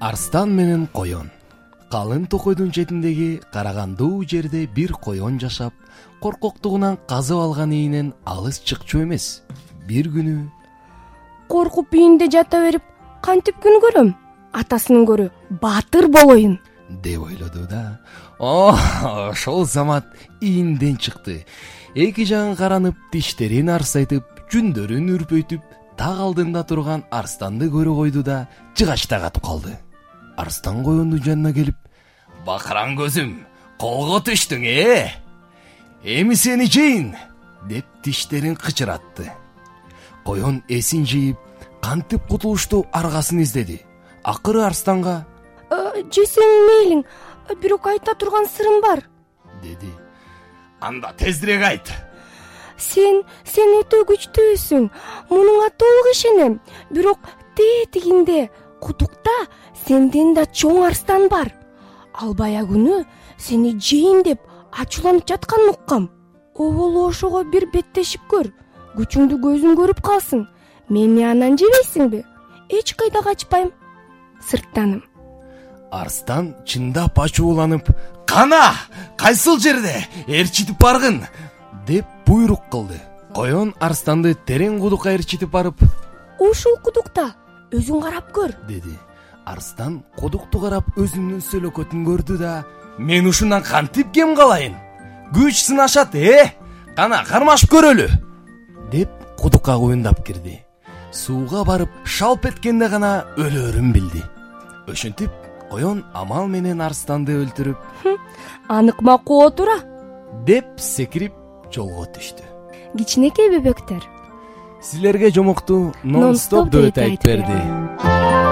арстан менен коен калың токойдун четиндеги карагандуу жерде бир коен жашап коркоктугунан казып алган ийнен алыс чыкчу эмес. Бир күнү коркуп үйүндө жата берип кантип күн көрөм? Атасынан көрө баатыр болоюн деп ойлоду да. Ошол замат ийинден чыкты. Эки жагын каранып тиштерин арсайтып жүндөрүн үрпөйтүп так алдында турган арстанды көрүп койду да жыгачта катып калды арстан коендун жанына келип бакыран көзүм колго түштүң э? Эми сени жейин! деп тиштерин кычыратты. Коен эсин жыйып кантип кутулушту аргасын издеди. Акыры арстанга «Э, жесең мейлиң бирок айта турган сырым бар! деди. Анда тезирээк айт! Сен сен өтө күчтүүсүң мунуңа толук ишенем бирок тетигинде кудукта сенден да чоң арстан бар. Ал баягы күнү сени жейин деп ачууланып жатканын уккам оболу ошого бир беттешип көр. Күчүңдү көзүм көрүп калсын. Мени анан жебейсиңби эч кайда качпайм. Сырттанам арстан чындап ачууланып кана кайсыл жерде? Ээрчитип баргын! деп буйрук кылды. Коен арстанды терең кудукка ээрчитип барып ушул кудукта өзүң карап көр. Деди. Арстан кудукту карап өзүнүн сөлөкөтүн көрдү да мен ушундан кантип кем калайын? Күч сынашат э? Кана кармашып көрөлү! Деп кудукка куюндап кирди. Сууга барып шалп эткенде гана өлөөрүн билди. Ошентип коен амал менен арстанды өлтүрүп аныкма коо тура! Деп секирип жолго түштү. Кичинекей бөбөктөр силерге жомокту нон стоп дуэти айтып берди